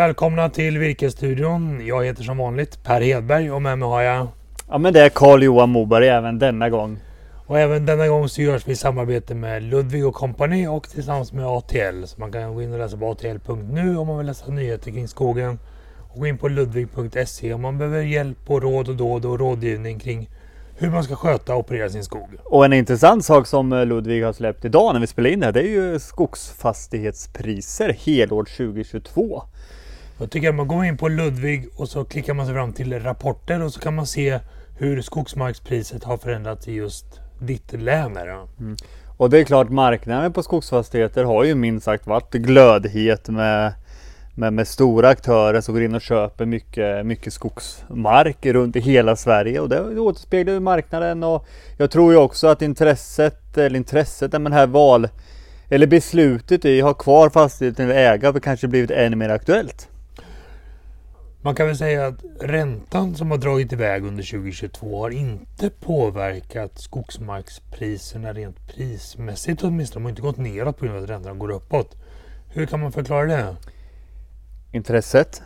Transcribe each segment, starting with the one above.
Välkomna till Virkesstudion. Jag heter som vanligt Per Hedberg och med mig har jag... Ja men det är Carl Johan Moberg även denna gång. Och även denna gång så görs vi i samarbete med Ludvig och Company och tillsammans med ATL. Så man kan gå in och läsa på atl.nu om man vill läsa nyheter kring skogen. Och gå in på ludvig.se om man behöver hjälp och råd och dåd och rådgivning kring hur man ska sköta och operera sin skog. Och en intressant sak som eh, Ludvig har släppt idag när vi spelar in det här, det är ju skogsfastighetspriser helår 2022. Jag tycker att man går in på Ludvig och så klickar man sig fram till rapporter och så kan man se hur skogsmarkspriset har förändrats i just ditt län. Mm. Och det är klart marknaden på skogsfastigheter har ju minst sagt varit glödhet med med, med stora aktörer som går in och köper mycket, mycket skogsmark runt i hela Sverige och det återspeglar ju marknaden och jag tror ju också att intresset, eller intresset, men här val eller beslutet i att ha kvar fastigheten eller äga har kanske blivit ännu mer aktuellt. Man kan väl säga att räntan som har dragit iväg under 2022 har inte påverkat skogsmarkspriserna rent prismässigt åtminstone. De har inte gått neråt på grund av att räntan går uppåt. Hur kan man förklara det? intresset.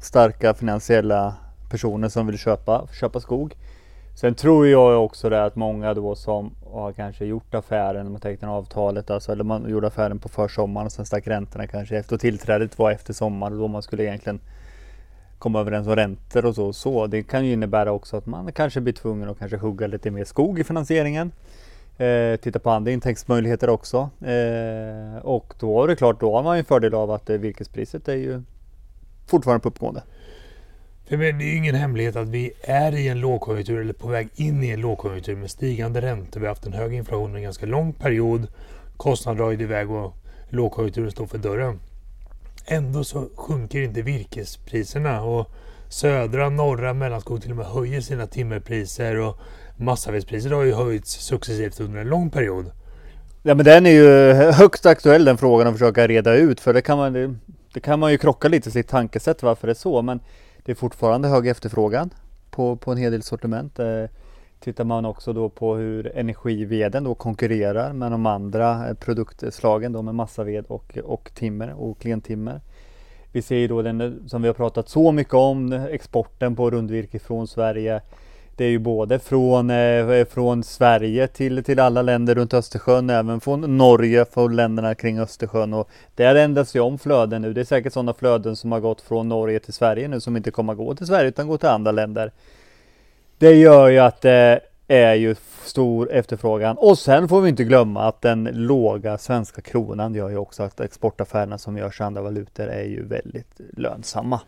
Starka finansiella personer som vill köpa, köpa skog. Sen tror jag också det att många då som har kanske gjort affären, man tecknade avtalet, alltså, eller man gjorde affären på försommaren och sen stack räntorna kanske efter och tillträdet var efter sommaren då man skulle egentligen komma överens om räntor och så. så. Det kan ju innebära också att man kanske blir tvungen att kanske hugga lite mer skog i finansieringen. Eh, titta på andra intäktsmöjligheter också. Eh, och då är det klart, då har man ju fördel av att eh, virkespriset är ju fortfarande på uppgående. För det är ju ingen hemlighet att vi är i en lågkonjunktur eller på väg in i en lågkonjunktur med stigande räntor. Vi har haft en hög inflation under en ganska lång period. Kostnader har iväg och lågkonjunkturen står för dörren. Ändå så sjunker inte virkespriserna och södra, norra, mellanskog till och med höjer sina timmerpriser och massavedspriser har ju höjts successivt under en lång period. Ja men den är ju högst aktuell den frågan att försöka reda ut för det kan man, det, kan man ju krocka lite i sitt tankesätt varför det är så men det är fortfarande hög efterfrågan på, på en hel del sortiment. Eh, Tittar man också då på hur energiveden då konkurrerar med de andra eh, produktslagen då med massaved och, och timmer och klentimmer. Vi ser ju då den som vi har pratat så mycket om, exporten på rundvirke från Sverige det är ju både från, eh, från Sverige till, till alla länder runt Östersjön, även från Norge, från länderna kring Östersjön. Och där ändras ju om flöden nu. Det är säkert sådana flöden som har gått från Norge till Sverige nu som inte kommer att gå till Sverige utan gå till andra länder. Det gör ju att det är ju stor efterfrågan. Och sen får vi inte glömma att den låga svenska kronan gör ju också att exportaffärerna som görs i andra valutor är ju väldigt lönsamma.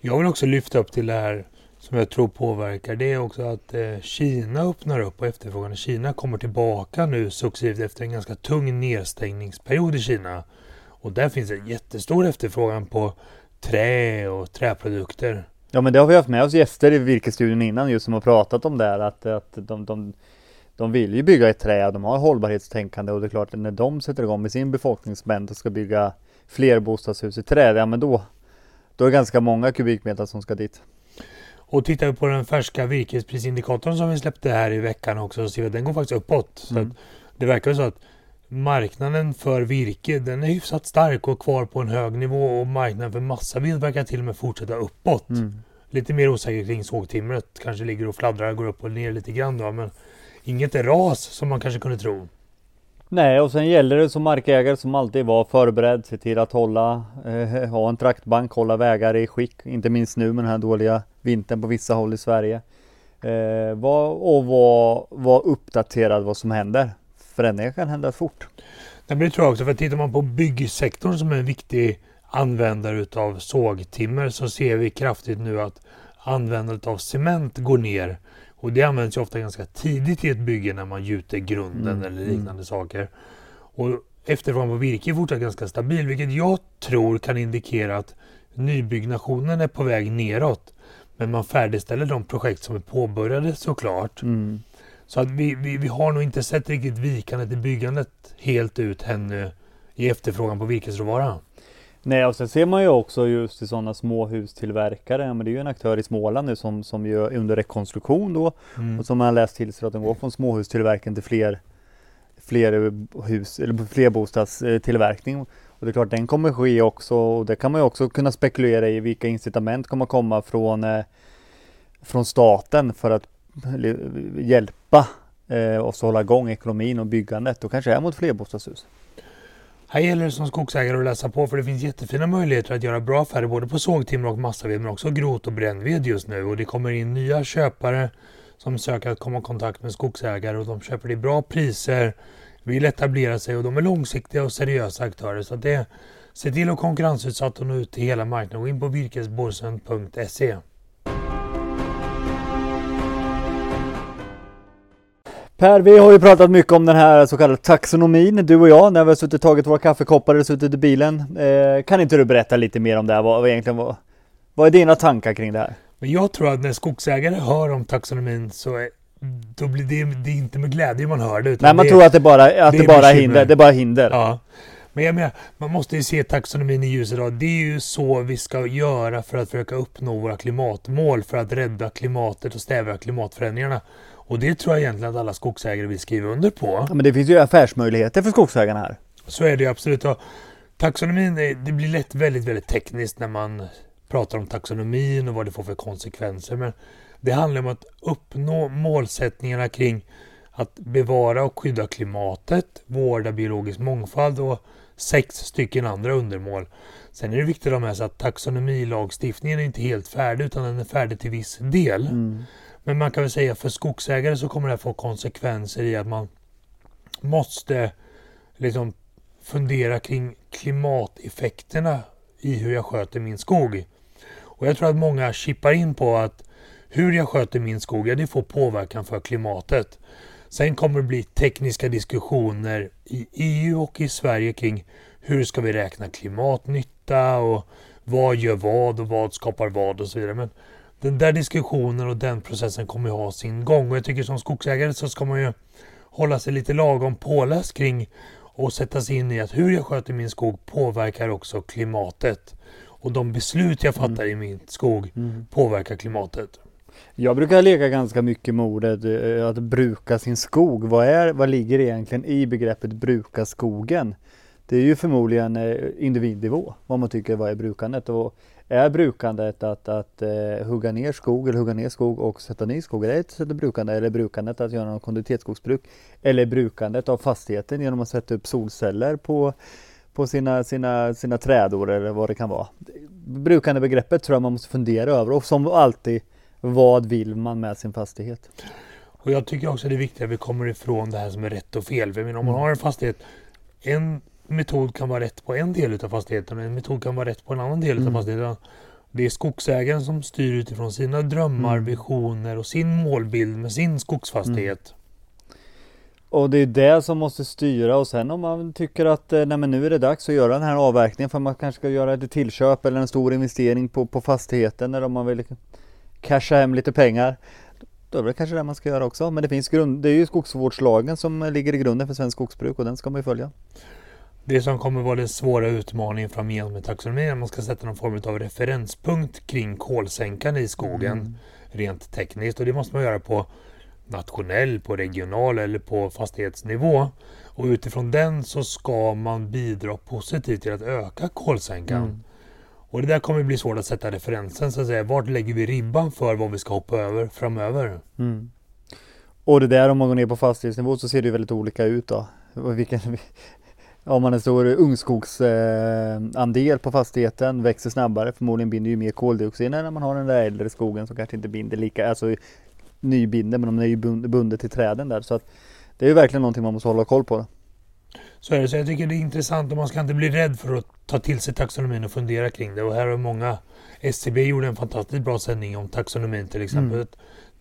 Jag vill också lyfta upp till det här som jag tror påverkar det är också att eh, Kina öppnar upp och efterfrågan i Kina kommer tillbaka nu successivt efter en ganska tung nedstängningsperiod i Kina. Och där finns en jättestor efterfrågan på trä och träprodukter. Ja men det har vi haft med oss gäster i virkesstudion innan just som har pratat om det här att, att de, de, de vill ju bygga i trä, de har hållbarhetstänkande och det är klart att när de sätter igång med sin befolkningsmängd och ska bygga fler bostadshus i trä, ja men då, då är det ganska många kubikmeter som ska dit. Och tittar vi på den färska virkesprisindikatorn som vi släppte här i veckan också så ser vi att den går faktiskt uppåt. Mm. Så det verkar så att marknaden för virke den är hyfsat stark och kvar på en hög nivå och marknaden för massaved verkar till och med fortsätta uppåt. Mm. Lite mer osäker kring sågtimret. Kanske ligger och fladdrar, går upp och ner lite grann då. Men inget ras som man kanske kunde tro. Nej, och sen gäller det som markägare som alltid vara förberedd, se till att hålla, eh, ha en traktbank, hålla vägar i skick, inte minst nu med den här dåliga vintern på vissa håll i Sverige. Eh, var, och vara var uppdaterad vad som händer. Förändringar kan hända fort. Nej, men det tror jag också, för tittar man på byggsektorn som är en viktig användare utav sågtimmer så ser vi kraftigt nu att användandet av cement går ner och det används ju ofta ganska tidigt i ett bygge när man gjuter grunden mm. eller mm. liknande mm. saker. Och efterfrågan på virke är fortsatt ganska stabil, vilket jag tror kan indikera att nybyggnationen är på väg neråt. Men man färdigställer de projekt som är påbörjade såklart. Mm. Så att vi, vi, vi har nog inte sett riktigt vikandet i byggandet helt ut ännu i efterfrågan på virkesråvara. Nej, och sen ser man ju också just i sådana småhustillverkare, men det är ju en aktör i Småland nu som, som ju är under rekonstruktion då mm. och som man har läst till sig att de går från småhustillverkning till fler, fler hus eller flerbostadstillverkning. Och det är klart den kommer ske också och det kan man ju också kunna spekulera i vilka incitament kommer komma från eh, från staten för att hjälpa eh, oss att hålla igång ekonomin och byggandet Då kanske det är mot flerbostadshus. Här gäller det som skogsägare att läsa på för det finns jättefina möjligheter att göra bra affärer både på sågtimmer och massaved men också grot och brännved just nu och det kommer in nya köpare som söker att komma i kontakt med skogsägare och de köper till bra priser, vill etablera sig och de är långsiktiga och seriösa aktörer. Så det Se till att konkurrensutsätta och nå ut till hela marknaden. Gå in på virkesborsen.se. Per, vi har ju pratat mycket om den här så kallade taxonomin, du och jag, när vi har suttit och tagit våra kaffekoppar och suttit i bilen. Eh, kan inte du berätta lite mer om det här? Vad, vad, egentligen, vad, vad är dina tankar kring det här? Men jag tror att när skogsägare hör om taxonomin så är, då blir det, det är inte med glädje man hör det. Utan Nej, man det, tror att det bara, att det, det bara är hinder. Det bara hinder. Ja. Men jag menar, man måste ju se taxonomin i ljuset av det är ju så vi ska göra för att försöka uppnå våra klimatmål för att rädda klimatet och stävja klimatförändringarna. Och det tror jag egentligen att alla skogsägare vill skriva under på. Ja, men det finns ju affärsmöjligheter för skogsägarna här. Så är det ju absolut. Och taxonomin, det blir lätt väldigt, väldigt tekniskt när man pratar om taxonomin och vad det får för konsekvenser. Men det handlar om att uppnå målsättningarna kring att bevara och skydda klimatet, vårda biologisk mångfald och sex stycken andra undermål. Sen är det viktigt att ha med sig att taxonomilagstiftningen är inte helt färdig utan den är färdig till viss del. Mm. Men man kan väl säga för skogsägare så kommer det få konsekvenser i att man måste liksom fundera kring klimateffekterna i hur jag sköter min skog. Och jag tror att många chippar in på att hur jag sköter min skog, ja, det får påverkan för klimatet. Sen kommer det bli tekniska diskussioner i EU och i Sverige kring hur ska vi räkna klimatnytta och vad gör vad och vad skapar vad och så vidare. Men den där diskussionen och den processen kommer ju ha sin gång och jag tycker som skogsägare så ska man ju hålla sig lite lagom påläst kring och sätta sig in i att hur jag sköter min skog påverkar också klimatet. Och de beslut jag fattar mm. i min skog mm. påverkar klimatet. Jag brukar leka ganska mycket med ordet eh, att bruka sin skog. Vad, är, vad ligger egentligen i begreppet bruka skogen? Det är ju förmodligen eh, individnivå vad man tycker vad är brukandet. Och är brukandet att, att uh, hugga ner skog eller hugga ner skog och sätta ny skog? Är det ett sätt brukande? Eller brukandet att göra något kontinuitetsskogsbruk? Eller brukandet av fastigheten genom att sätta upp solceller på, på sina, sina, sina trädor eller vad det kan vara? Brukande begreppet tror jag man måste fundera över och som alltid vad vill man med sin fastighet? Och jag tycker också det är viktigt att vi kommer ifrån det här som är rätt och fel. För om man har en fastighet, en metod kan vara rätt på en del av fastigheten och en metod kan vara rätt på en annan del mm. av fastigheten. Det är skogsägaren som styr utifrån sina drömmar, mm. visioner och sin målbild med sin skogsfastighet. Mm. Och det är det som måste styra och sen om man tycker att eh, nej men nu är det dags att göra den här avverkningen för man kanske ska göra ett tillköp eller en stor investering på, på fastigheten eller om man vill casha hem lite pengar. Då är det kanske det man ska göra också. Men det finns grund, det är ju skogsvårdslagen som ligger i grunden för svensk skogsbruk och den ska man ju följa. Det som kommer vara den svåra utmaningen framgent med taxonomin är att man ska sätta någon form av referenspunkt kring kolsänkan i skogen mm. rent tekniskt och det måste man göra på nationell, på regional eller på fastighetsnivå. Och utifrån den så ska man bidra positivt till att öka kolsänkan. Mm. Och det där kommer bli svårt att sätta referensen så att säga. Vart lägger vi ribban för vad vi ska hoppa över framöver? Mm. Och det där om man går ner på fastighetsnivå så ser det väldigt olika ut då. Vilken, om man har en stor ungskogsandel på fastigheten växer snabbare, förmodligen binder ju mer koldioxid än när man har den där äldre skogen som kanske inte binder lika, alltså nybinder men de är ju bundet till träden där. Så att det är ju verkligen någonting man måste hålla koll på. Så är det. Så jag tycker det är intressant och man ska inte bli rädd för att ta till sig taxonomin och fundera kring det. Och här har många SCB gjorde en fantastiskt bra sändning om taxonomin till exempel. Mm.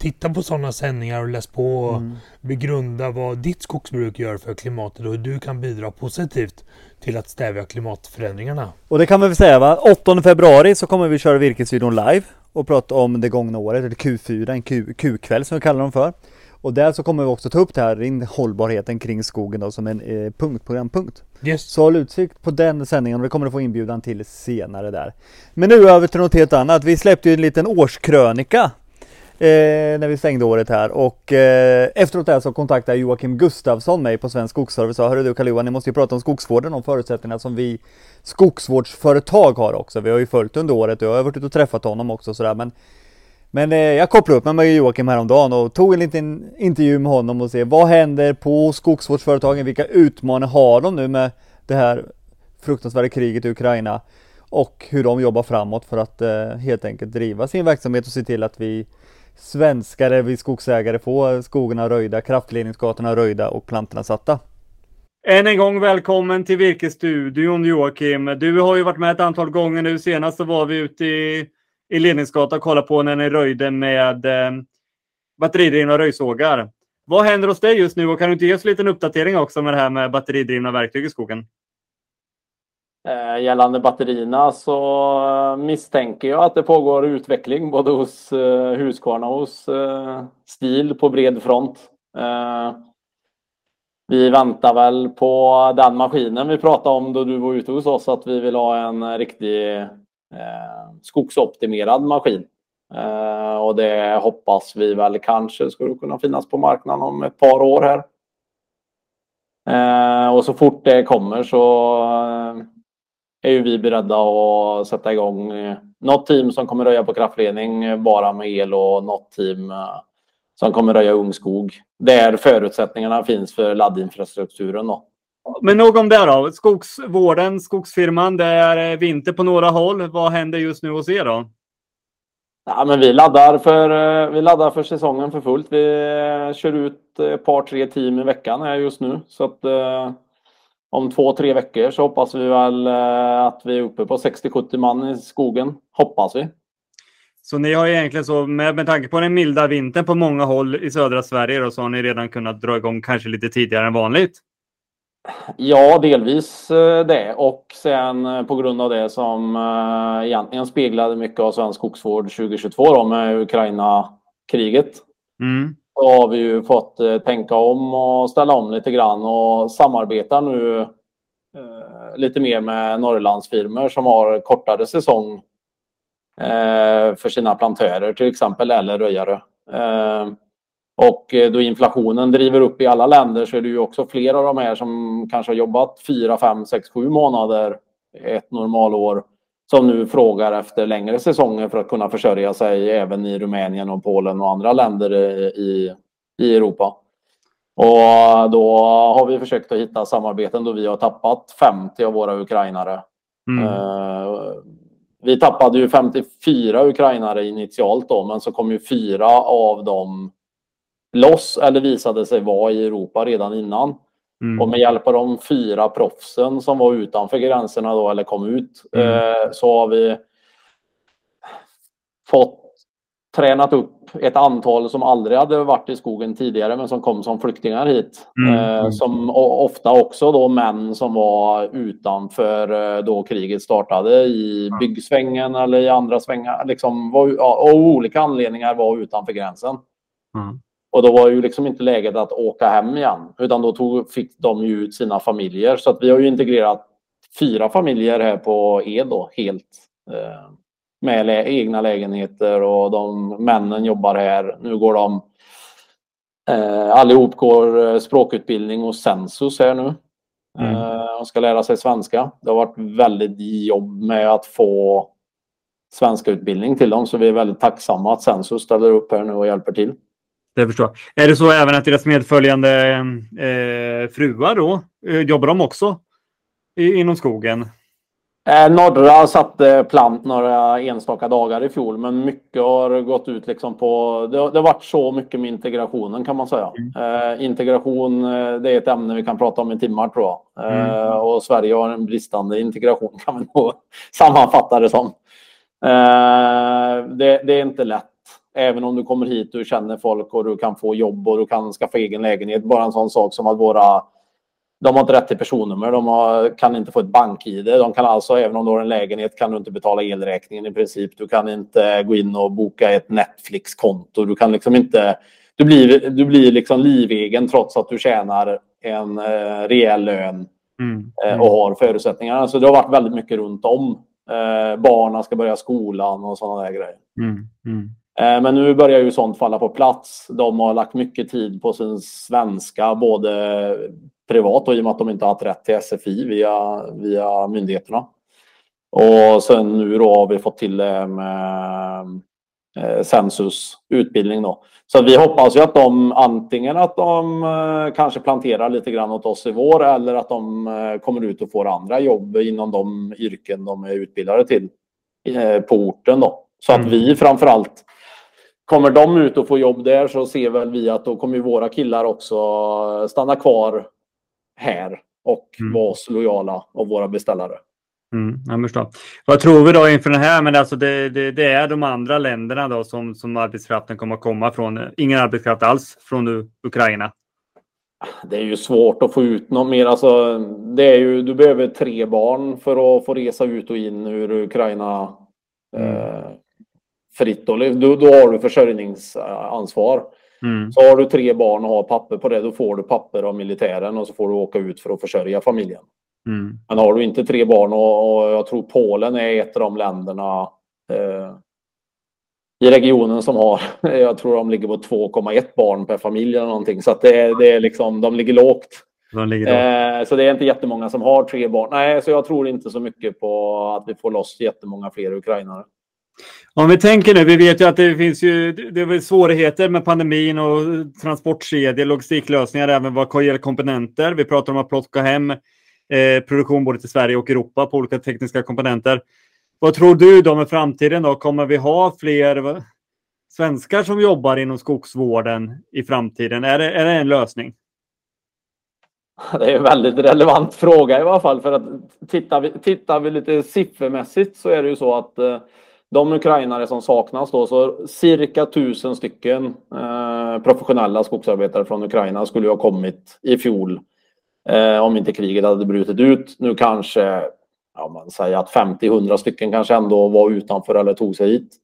Titta på sådana sändningar och läs på och mm. begrunda vad ditt skogsbruk gör för klimatet och hur du kan bidra positivt till att stävja klimatförändringarna. Och det kan vi väl säga va? 8 februari så kommer vi köra virkesvideon live och prata om det gångna året, eller Q4, en Q-kväll som vi kallar dem för. Och där så kommer vi också ta upp det här, hållbarheten kring skogen då, som en eh, punkt, programpunkt. Yes. Så håll utsikt på den sändningen och det kommer du få inbjudan till senare där. Men nu över till något helt annat. Vi släppte ju en liten årskrönika Eh, när vi stängde året här och eh, efteråt där så kontaktade Joakim Gustafsson mig på Svensk Skogsservice och sa Hörru du karl ni måste ju prata om skogsvården och förutsättningarna som vi skogsvårdsföretag har också. Vi har ju följt under året och jag har varit ute och träffat honom också sådär men men eh, jag kopplade upp mig med Joakim häromdagen och tog en liten intervju med honom och se vad händer på skogsvårdsföretagen? Vilka utmaningar har de nu med det här fruktansvärda kriget i Ukraina? Och hur de jobbar framåt för att eh, helt enkelt driva sin verksamhet och se till att vi svenskar, vi skogsägare få skogarna röjda, kraftledningsgatorna röjda och plantorna satta. Än en gång välkommen till Virkesstudion Joakim. Du har ju varit med ett antal gånger nu. Senast så var vi ute i, i Ledningsgatan och kollade på när ni röjde med eh, batteridrivna röjsågar. Vad händer hos dig just nu och kan du inte ge oss en liten uppdatering också med det här med batteridrivna verktyg i skogen? Eh, gällande batterierna så eh, misstänker jag att det pågår utveckling både hos eh, Husqvarna och hos Stil på bred front. Vi väntar väl på den maskinen vi pratade om då du var ute hos oss att vi vill ha en riktig skogsoptimerad maskin. Och det hoppas vi väl kanske skulle kunna finnas på marknaden om ett par år här. Och så fort det kommer så är ju vi beredda att sätta igång eh, något team som kommer röja på kraftledning eh, bara med el och något team eh, som kommer röja ungskog. Där förutsättningarna finns för laddinfrastrukturen. Då. Men nog om det då. Skogsvården, skogsfirman, det är vinter på några håll. Vad händer just nu hos er då? Ja, men vi, laddar för, vi laddar för säsongen för fullt. Vi kör ut ett par, tre team i veckan här just nu. Så att, om två, tre veckor så hoppas vi väl eh, att vi är uppe på 60-70 man i skogen. Hoppas vi. Så ni har egentligen så, med, med tanke på den milda vintern på många håll i södra Sverige, då, så har ni redan kunnat dra igång kanske lite tidigare än vanligt? Ja, delvis eh, det. Och sen eh, på grund av det som egentligen speglade mycket av svensk skogsvård 2022 då, med Ukraina-kriget. Mm. Så har vi ju fått eh, tänka om och ställa om lite grann och samarbetar nu eh, lite mer med Norrlandsfirmor som har kortare säsong eh, för sina plantörer till exempel eller röjare. Och då inflationen driver upp i alla länder så är det ju också flera av de här som kanske har jobbat 4, 5, 6, 7 månader ett normalår som nu frågar efter längre säsonger för att kunna försörja sig även i Rumänien och Polen och andra länder i, i Europa. Och då har vi försökt att hitta samarbeten då vi har tappat 50 av våra ukrainare. Mm. Uh, vi tappade ju 54 ukrainare initialt då, men så kom ju fyra av dem loss eller visade sig vara i Europa redan innan. Mm. Och med hjälp av de fyra proffsen som var utanför gränserna då, eller kom ut, mm. eh, så har vi fått tränat upp ett antal som aldrig hade varit i skogen tidigare men som kom som flyktingar hit. Mm. Eh, som ofta också då män som var utanför eh, då kriget startade i byggsvängen eller i andra svängar. Liksom var, av olika anledningar var utanför gränsen. Mm. Och då var ju liksom inte läget att åka hem igen, utan då tog, fick de ju ut sina familjer. Så att vi har ju integrerat fyra familjer här på Ed då, helt eh, med lä egna lägenheter och de männen jobbar här. Nu går de eh, allihop går eh, språkutbildning hos Sensus här nu. Mm. Eh, och ska lära sig svenska. Det har varit väldigt jobb med att få svenska utbildning till dem, så vi är väldigt tacksamma att Sensus ställer upp här nu och hjälper till. Det förstår jag. Är det så även att deras medföljande eh, fruar då, eh, jobbar de också i, inom skogen? Eh, norra satte plant några enstaka dagar i fjol, men mycket har gått ut liksom på... Det, det har varit så mycket med integrationen kan man säga. Mm. Eh, integration, eh, det är ett ämne vi kan prata om i timmar tror jag. Eh, mm. Och Sverige har en bristande integration kan vi nog sammanfatta det som. Eh, det, det är inte lätt Även om du kommer hit och känner folk och du kan få jobb och du kan skaffa egen lägenhet. Bara en sån sak som att våra de har inte rätt till personnummer, de har, kan inte få ett bank-id. De kan alltså, även om du har en lägenhet, kan du inte betala elräkningen i princip. Du kan inte gå in och boka ett Netflix-konto. Du kan liksom inte... Du blir, du blir liksom livegen trots att du tjänar en eh, rejäl lön mm. Mm. och har förutsättningarna. Så det har varit väldigt mycket runt om. Eh, barnen ska börja skolan och sådana där grejer. Mm. mm. Eh, men nu börjar ju sånt falla på plats. De har lagt mycket tid på sin svenska, både privat och i och med att de inte har haft rätt till SFI via, via myndigheterna. Och sen nu då har vi fått till det med eh, Sensus utbildning då. Så vi hoppas ju att de antingen att de eh, kanske planterar lite grann åt oss i vår eller att de kommer ut och får andra jobb inom de yrken de är utbildade till på orten då. Så att vi framförallt kommer de ut och får jobb där så ser väl vi att då kommer våra killar också stanna kvar här och Mm. vara oss lojala av våra beställare. Mm, jag förstår. Vad tror vi då inför den här? Men alltså det, det, det är de andra länderna då som, som arbetskraften kommer att komma från. Ingen arbetskraft alls från Ukraina. Det är ju svårt att få ut något mer. Alltså, det är ju, du behöver tre barn för att få resa ut och in ur Ukraina eh, fritt. Då, då, då har du försörjningsansvar. Mm. Så har du tre barn och har papper på det, då får du papper av militären och så får du åka ut för att försörja familjen. Mm. Men har du inte tre barn och, och jag tror Polen är ett av de länderna eh, i regionen som har, jag tror de ligger på 2,1 barn per familj eller någonting. Så det, är- det är liksom, de ligger lågt. De ligger. Eh, så det är inte jättemånga som har tre barn. Nej, så jag tror inte så mycket på att vi får loss jättemånga fler ukrainare. Om vi tänker nu, vi vet ju att det finns ju det är svårigheter med pandemin och transportkedjor, logistiklösningar, även vad gäller komponenter. Vi pratar om att plocka hem eh, produktion både till Sverige och Europa på olika tekniska komponenter. Vad tror du då med framtiden? Då? Kommer vi ha fler svenskar som jobbar inom skogsvården i framtiden? Är det, är det en lösning? Det är en väldigt relevant fråga i alla fall. För att tittar vi, tittar vi lite siffermässigt så är det ju så att eh, de ukrainare som saknas då, så cirka tusen stycken eh, professionella skogsarbetare från Ukraina skulle ju ha kommit i fjol eh, om inte kriget hade brutit ut. Nu kanske, ja, man säger att 50-100 stycken kanske ändå var utanför eller tog sig hit.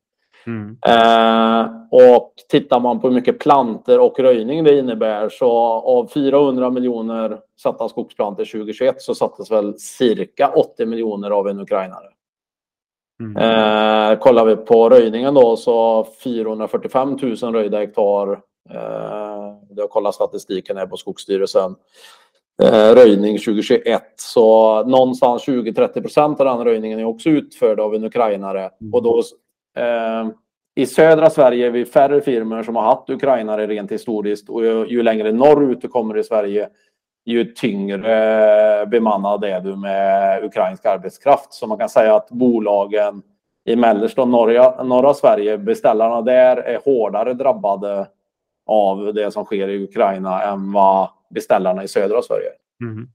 Mm. Eh, och tittar man på hur mycket planter och röjning det innebär så av 400 miljoner satta skogsplanter 2021 så sattes väl cirka 80 miljoner av en ukrainare. Mm. Eh, kollar vi på röjningen då så 445 000 röjda hektar. Eh, jag har kollat statistiken här på Skogsstyrelsen. Eh, röjning 2021 så någonstans 20-30 procent av den röjningen är också utförd av en ukrainare. Och då, eh, I södra Sverige är vi färre firmor som har haft ukrainare rent historiskt och ju, ju längre norrut du kommer i Sverige ju tyngre bemannad är du med ukrainsk arbetskraft. Så man kan säga att bolagen i mellersta och norra, norra Sverige, beställarna där är hårdare drabbade av det som sker i Ukraina än vad beställarna i södra Sverige. Mm.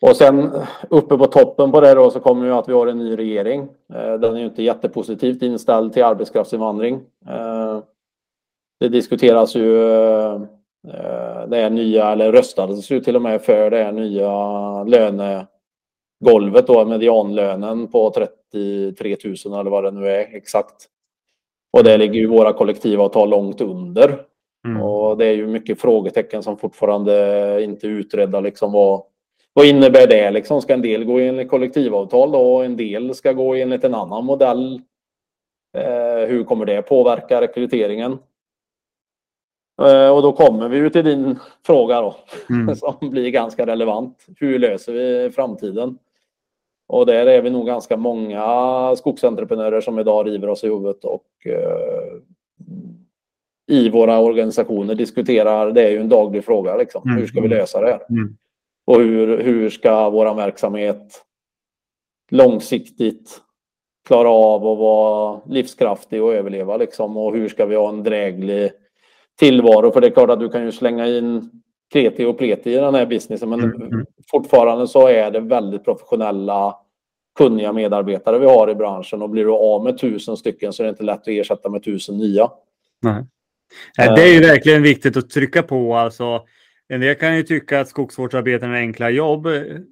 Och sen uppe på toppen på det då så kommer ju att vi har en ny regering. Eh, Den är ju inte jättepositivt inställd till arbetskraftsinvandring. Eh, Det diskuteras ju eh, det är nya, eller röstades ju till och med för det här nya lönegolvet då, medianlönen på 33 000 eller vad det nu är exakt. Och det ligger ju våra kollektivavtal långt under. Mm. Och det är ju mycket frågetecken som fortfarande inte är utredda. Liksom vad, vad innebär det? Liksom, ska en del gå enligt kollektivavtal då, och en del ska gå enligt en annan modell? Eh, hur kommer det påverka rekryteringen? Eh, och då kommer vi ju till din fråga då, Mm. som blir ganska relevant. Hur löser vi framtiden? Och där är vi nog ganska många skogsentreprenörer som idag river oss i huvudet och eh, i våra organisationer diskuterar, det är ju en daglig fråga liksom. Mm. Hur ska vi lösa det här? Mm. Och hur, hur ska vår verksamhet långsiktigt klara av att vara livskraftig och överleva liksom? Och hur ska vi ha en dräglig tillvaro? För det är klart att du kan ju slänga in kreti och pleti i den här businessen men Mm, mm. fortfarande så är det väldigt professionella kunniga medarbetare vi har i branschen och blir du av med tusen stycken så är det inte lätt att ersätta med tusen nya. Nej. Nej, Det är ju verkligen viktigt att trycka på. Alltså, en del kan ju tycka att skogsvårdsarbeten är enkla jobb,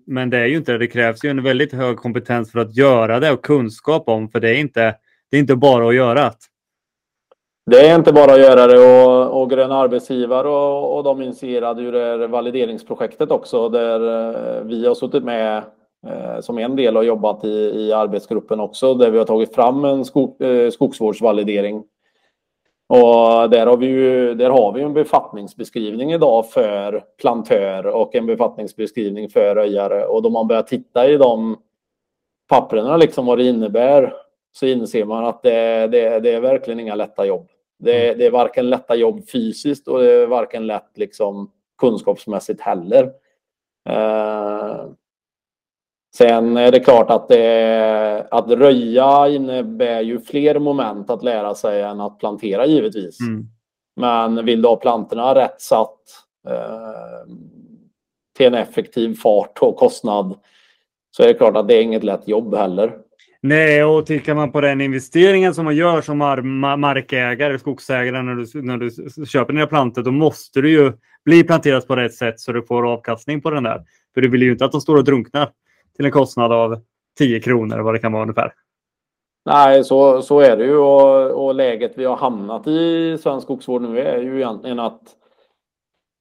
men det är ju inte det. Det krävs ju en väldigt hög kompetens för att göra det och kunskap om, för det är inte, det är inte bara att göra det. Det är inte bara att göra det och, och Gröna arbetsgivare och, och de initierade ju det här valideringsprojektet också där eh, vi har suttit med eh, som en del har jobbat i, i arbetsgruppen också där vi har tagit fram en skog, eh, skogsvårdsvalidering. Och där har, vi ju, där har vi en befattningsbeskrivning idag för plantör och en befattningsbeskrivning för röjare. Och då man börjar titta i de papperna, liksom vad det innebär, så inser man att det, det, det är verkligen inga lätta jobb. Det, det, är varken lätta jobb fysiskt och det är varken lätt liksom, kunskapsmässigt heller. Eh, sen är det klart att, det, att röja innebär ju fler moment att lära sig än att plantera givetvis. Mm. Men vill du ha plantorna rätt satt eh, till en effektiv fart och kostnad så är det klart att det är inget lätt jobb heller. Nej, och tittar man på den investeringen som man gör som markägare, skogsägare, när du, när du köper dina plantor, då måste du ju bli planterat på rätt sätt så du får avkastning på den där. För du vill ju inte att de står och drunknar till en kostnad av 10 kronor, vad det kan vara ungefär. Nej, så, så är det ju och, och läget vi har hamnat i svensk skogsvård nu är ju egentligen att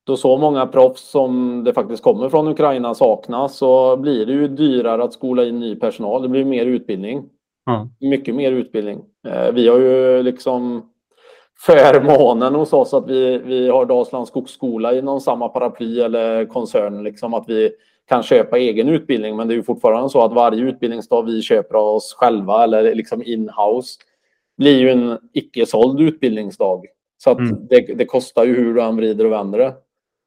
då så många proffs som det faktiskt kommer från Ukraina saknas så blir det ju dyrare att skola in ny personal. Det blir mer utbildning. Mm. Mycket mer utbildning. Eh, vi har ju liksom förmånen hos oss att vi, vi har Dalslands skogsskola inom samma paraply eller koncern. Liksom att vi kan köpa egen utbildning men det är ju fortfarande så att varje utbildningsdag vi köper av oss själva eller liksom in-house blir ju en icke-såld utbildningsdag. Så att mm. det, det, kostar ju hur du än vrider och vänder det.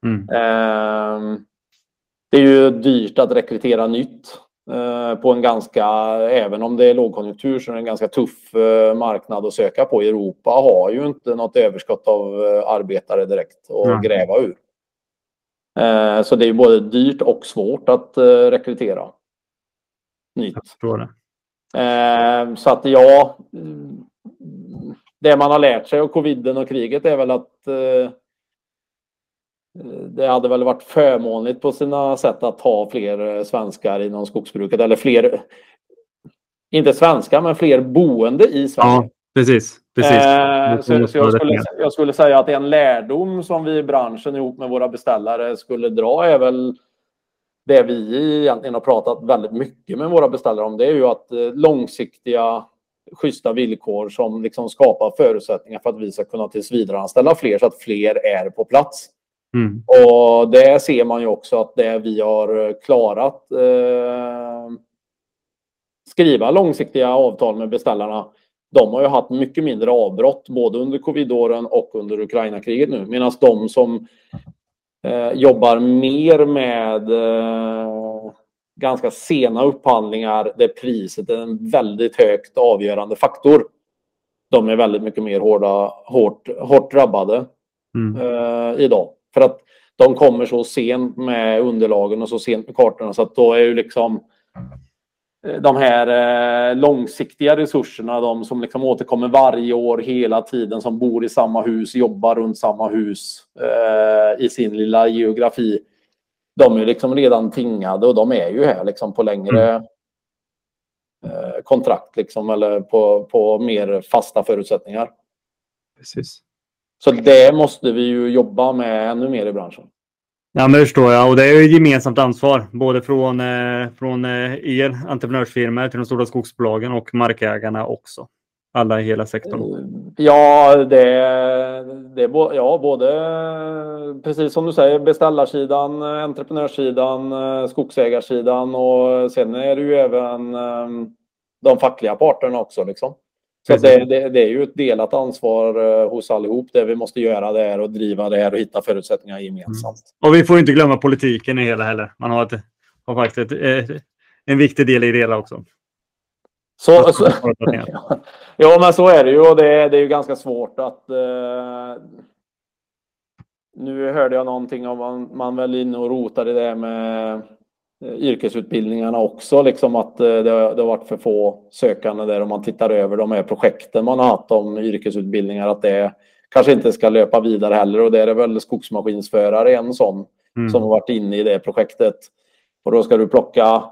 Mm. Eh, det är ju dyrt att rekrytera nytt eh, på en ganska, även om det är lågkonjunktur, så är det en ganska tuff eh, marknad att söka på. Europa har ju inte något överskott av eh, arbetare direkt att mm. gräva ur. Så det är både dyrt och svårt att rekrytera nytt. Så att ja, mm, det man har lärt sig av coviden och kriget är väl att det hade väl varit förmånligt på sina sätt att ha fler svenskar inom skogsbruket eller fler, inte svenskar, men fler boende i Sverige. Ja, precis. precis. Eh, så, så jag, skulle, jag, skulle, säga att en lärdom som vi i branschen ihop med våra beställare skulle dra är väl det vi egentligen har pratat väldigt mycket med våra beställare om. Det är ju att eh, långsiktiga schyssta villkor som liksom skapar förutsättningar för att vi ska kunna tills vidare anställa fler så att fler är på plats. Mm. Och det ser man ju också att det vi har klarat eh, skriva långsiktiga avtal med beställarna. De har ju haft mycket mindre avbrott både under covidåren och under Ukraina-kriget nu. Medan de som eh, jobbar mer med eh, ganska sena upphandlingar där priset är en väldigt högt avgörande faktor. De är väldigt mycket mer hårda, hårt, hårt drabbade mm. eh, idag. För att de kommer så sent med underlagen och så sent med kartorna så att då är ju liksom eh, de här eh, långsiktiga resurserna, de som liksom återkommer varje år hela tiden, som bor i samma hus, jobbar runt samma hus eh, i sin lilla geografi. De är liksom redan tingade och de är ju här liksom på längre mm. kontrakt liksom, eller på, på mer fasta förutsättningar. Precis. Så det måste vi ju jobba med ännu mer i branschen. Ja, men det förstår jag. Och det är ett gemensamt ansvar, både från, eh, från eh, er entreprenörsfirmor till de stora skogsbolagen och markägarna också. Alla i hela sektorn. Eh, ja, det, det ja, både precis som du säger beställarsidan, entreprenörssidan, skogsägarsidan och sen är det ju även de fackliga parterna också. Liksom. Så det, det, det, är ju ett delat ansvar uh, hos allihop. Det vi måste göra det är att driva det här och hitta förutsättningar gemensamt. Mm. Och vi får inte glömma politiken i hela heller. Man har, ett, har faktiskt ett, en viktig del i det hela också. Så, så, ja, men så är det ju och det, det är ju ganska svårt att... Uh, nu hörde jag någonting om man, man väl inne och rotar i det med Eh, yrkesutbildningarna också, liksom att eh, det har, det har varit för få sökande där om man tittar över de här projekten man har haft om yrkesutbildningar, att det kanske inte ska löpa vidare heller och det är väl skogsmaskinsförare en sån mm. som har varit inne i det projektet. Och då ska du plocka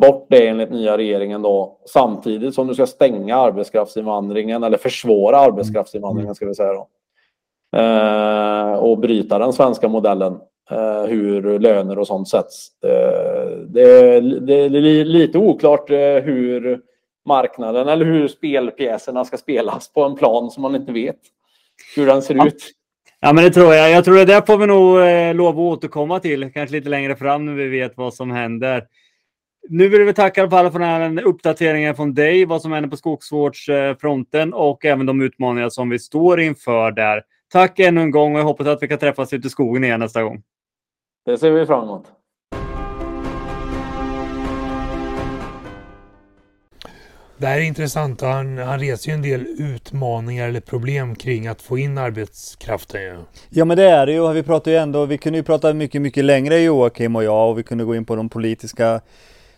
bort det enligt nya regeringen då samtidigt som du ska stänga arbetskraftsinvandringen eller försvåra arbetskraftsinvandringen ska vi säga då. Eh, och bryta den svenska modellen. Eh, hur löner och sånt sätts. Eh, det, det, är lite oklart eh, hur marknaden eller hur spelpjäserna ska spelas på en plan som man inte vet hur den ser ut. Ja, men det tror jag. Jag tror det där får vi nog eh, lov att återkomma till, kanske lite längre fram när vi vet vad som händer. Nu vill vi tacka på alla för den här uppdateringen från dig, vad som händer på skogsvårdsfronten och även de utmaningar som vi står inför där. Tack ännu en gång och jag hoppas att vi kan träffas ute i skogen igen nästa gång. Det ser vi fram emot. Det här är intressant. Han, han reser ju en del utmaningar eller problem kring att få in arbetskraften. Ja, ja men det är det ju. Vi pratar ju ändå, vi kunde ju prata mycket, mycket längre Joakim och jag och vi kunde gå in på de politiska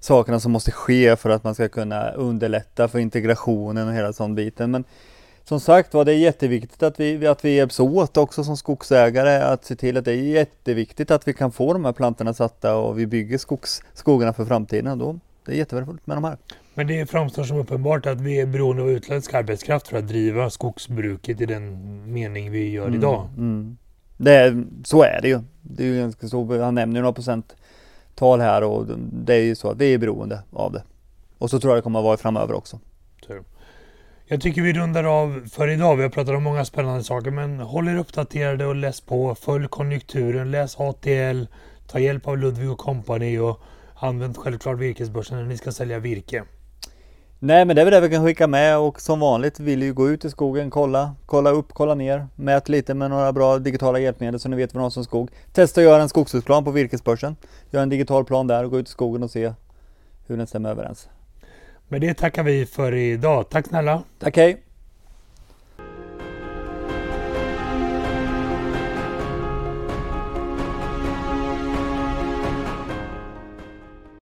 sakerna som måste ske för att man ska kunna underlätta för integrationen och hela sån biten. Men som sagt var, det är jätteviktigt att vi, att vi hjälps åt också som skogsägare att se till att det är jätteviktigt att vi kan få de här plantorna satta och vi bygger skogs, skogarna för framtiden. Då, det är jättevärdefullt med de här. Men det framstår som uppenbart att vi är beroende av utländsk arbetskraft för att driva skogsbruket i den mening vi gör mm, idag. Mm. Det är, så är det ju. Det är ju ganska så, han nämner några procenttal här och det är ju så att vi är beroende av det. Och så tror jag det kommer att vara framöver också. Jag tycker vi rundar av för idag. Vi har pratat om många spännande saker men håll er uppdaterade och läs på. Följ konjunkturen, läs ATL, ta hjälp av Ludvig och Company och använd självklart virkesbörsen när ni ska sälja virke. Nej men det är väl det vi kan skicka med och som vanligt vill ju gå ut i skogen, kolla, kolla upp, kolla ner, mät lite med några bra digitala hjälpmedel så ni vet vad ni har som skog. Testa att göra en skogsbruksplan på virkesbörsen. Gör en digital plan där och gå ut i skogen och se hur den stämmer överens. Med det tackar vi för idag. Tack snälla! Tack hej!